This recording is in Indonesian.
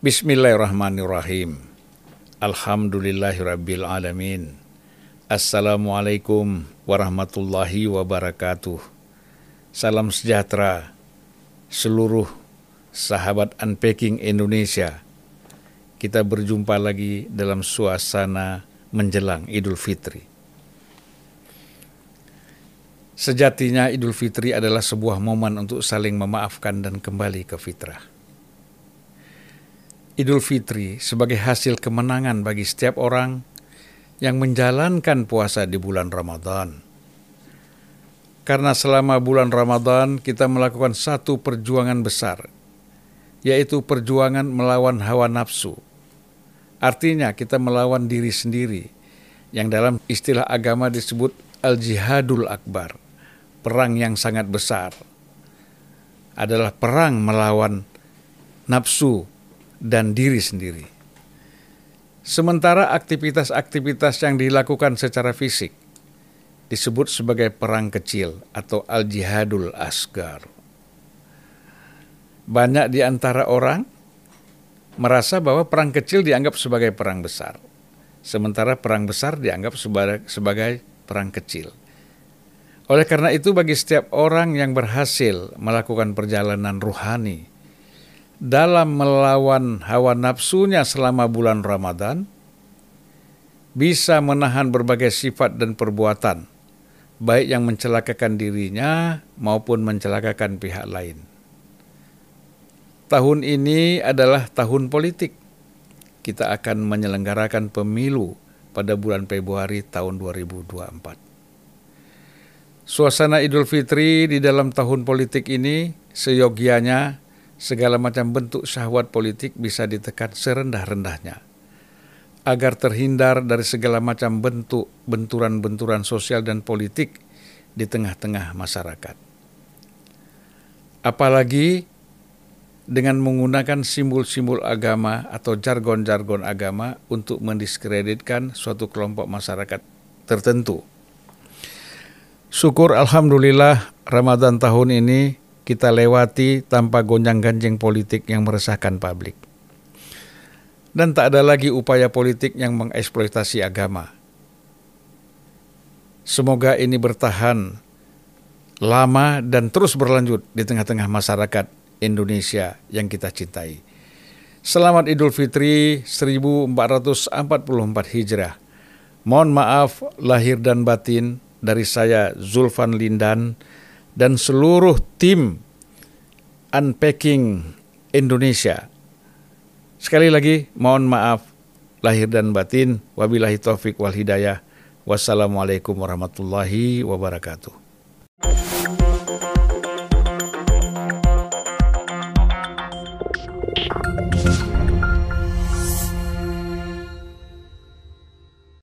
Bismillahirrahmanirrahim. Alhamdulillahirabbil alamin. Assalamualaikum warahmatullahi wabarakatuh. Salam sejahtera seluruh sahabat Unpacking Indonesia. Kita berjumpa lagi dalam suasana menjelang Idul Fitri. Sejatinya Idul Fitri adalah sebuah momen untuk saling memaafkan dan kembali ke fitrah. Idul Fitri sebagai hasil kemenangan bagi setiap orang yang menjalankan puasa di bulan Ramadan. Karena selama bulan Ramadan kita melakukan satu perjuangan besar, yaitu perjuangan melawan hawa nafsu. Artinya kita melawan diri sendiri, yang dalam istilah agama disebut al-jihadul akbar perang yang sangat besar adalah perang melawan nafsu dan diri sendiri. Sementara aktivitas-aktivitas yang dilakukan secara fisik disebut sebagai perang kecil atau al-jihadul asgar. Banyak di antara orang merasa bahwa perang kecil dianggap sebagai perang besar, sementara perang besar dianggap sebagai, perang kecil. Oleh karena itu bagi setiap orang yang berhasil melakukan perjalanan ruhani dalam melawan hawa nafsunya selama bulan Ramadan bisa menahan berbagai sifat dan perbuatan baik yang mencelakakan dirinya maupun mencelakakan pihak lain. Tahun ini adalah tahun politik. Kita akan menyelenggarakan pemilu pada bulan Februari tahun 2024. Suasana Idul Fitri di dalam tahun politik ini seyogianya segala macam bentuk syahwat politik bisa ditekan serendah-rendahnya agar terhindar dari segala macam bentuk benturan-benturan sosial dan politik di tengah-tengah masyarakat. Apalagi dengan menggunakan simbol-simbol agama atau jargon-jargon agama untuk mendiskreditkan suatu kelompok masyarakat tertentu. Syukur Alhamdulillah Ramadan tahun ini kita lewati tanpa gonjang-ganjing politik yang meresahkan publik. Dan tak ada lagi upaya politik yang mengeksploitasi agama. Semoga ini bertahan lama dan terus berlanjut di tengah-tengah masyarakat Indonesia yang kita cintai. Selamat Idul Fitri 1444 Hijrah. Mohon maaf lahir dan batin dari saya Zulfan Lindan dan seluruh tim Unpacking Indonesia. Sekali lagi mohon maaf lahir dan batin. Wabillahi taufik wal hidayah. Wassalamualaikum warahmatullahi wabarakatuh.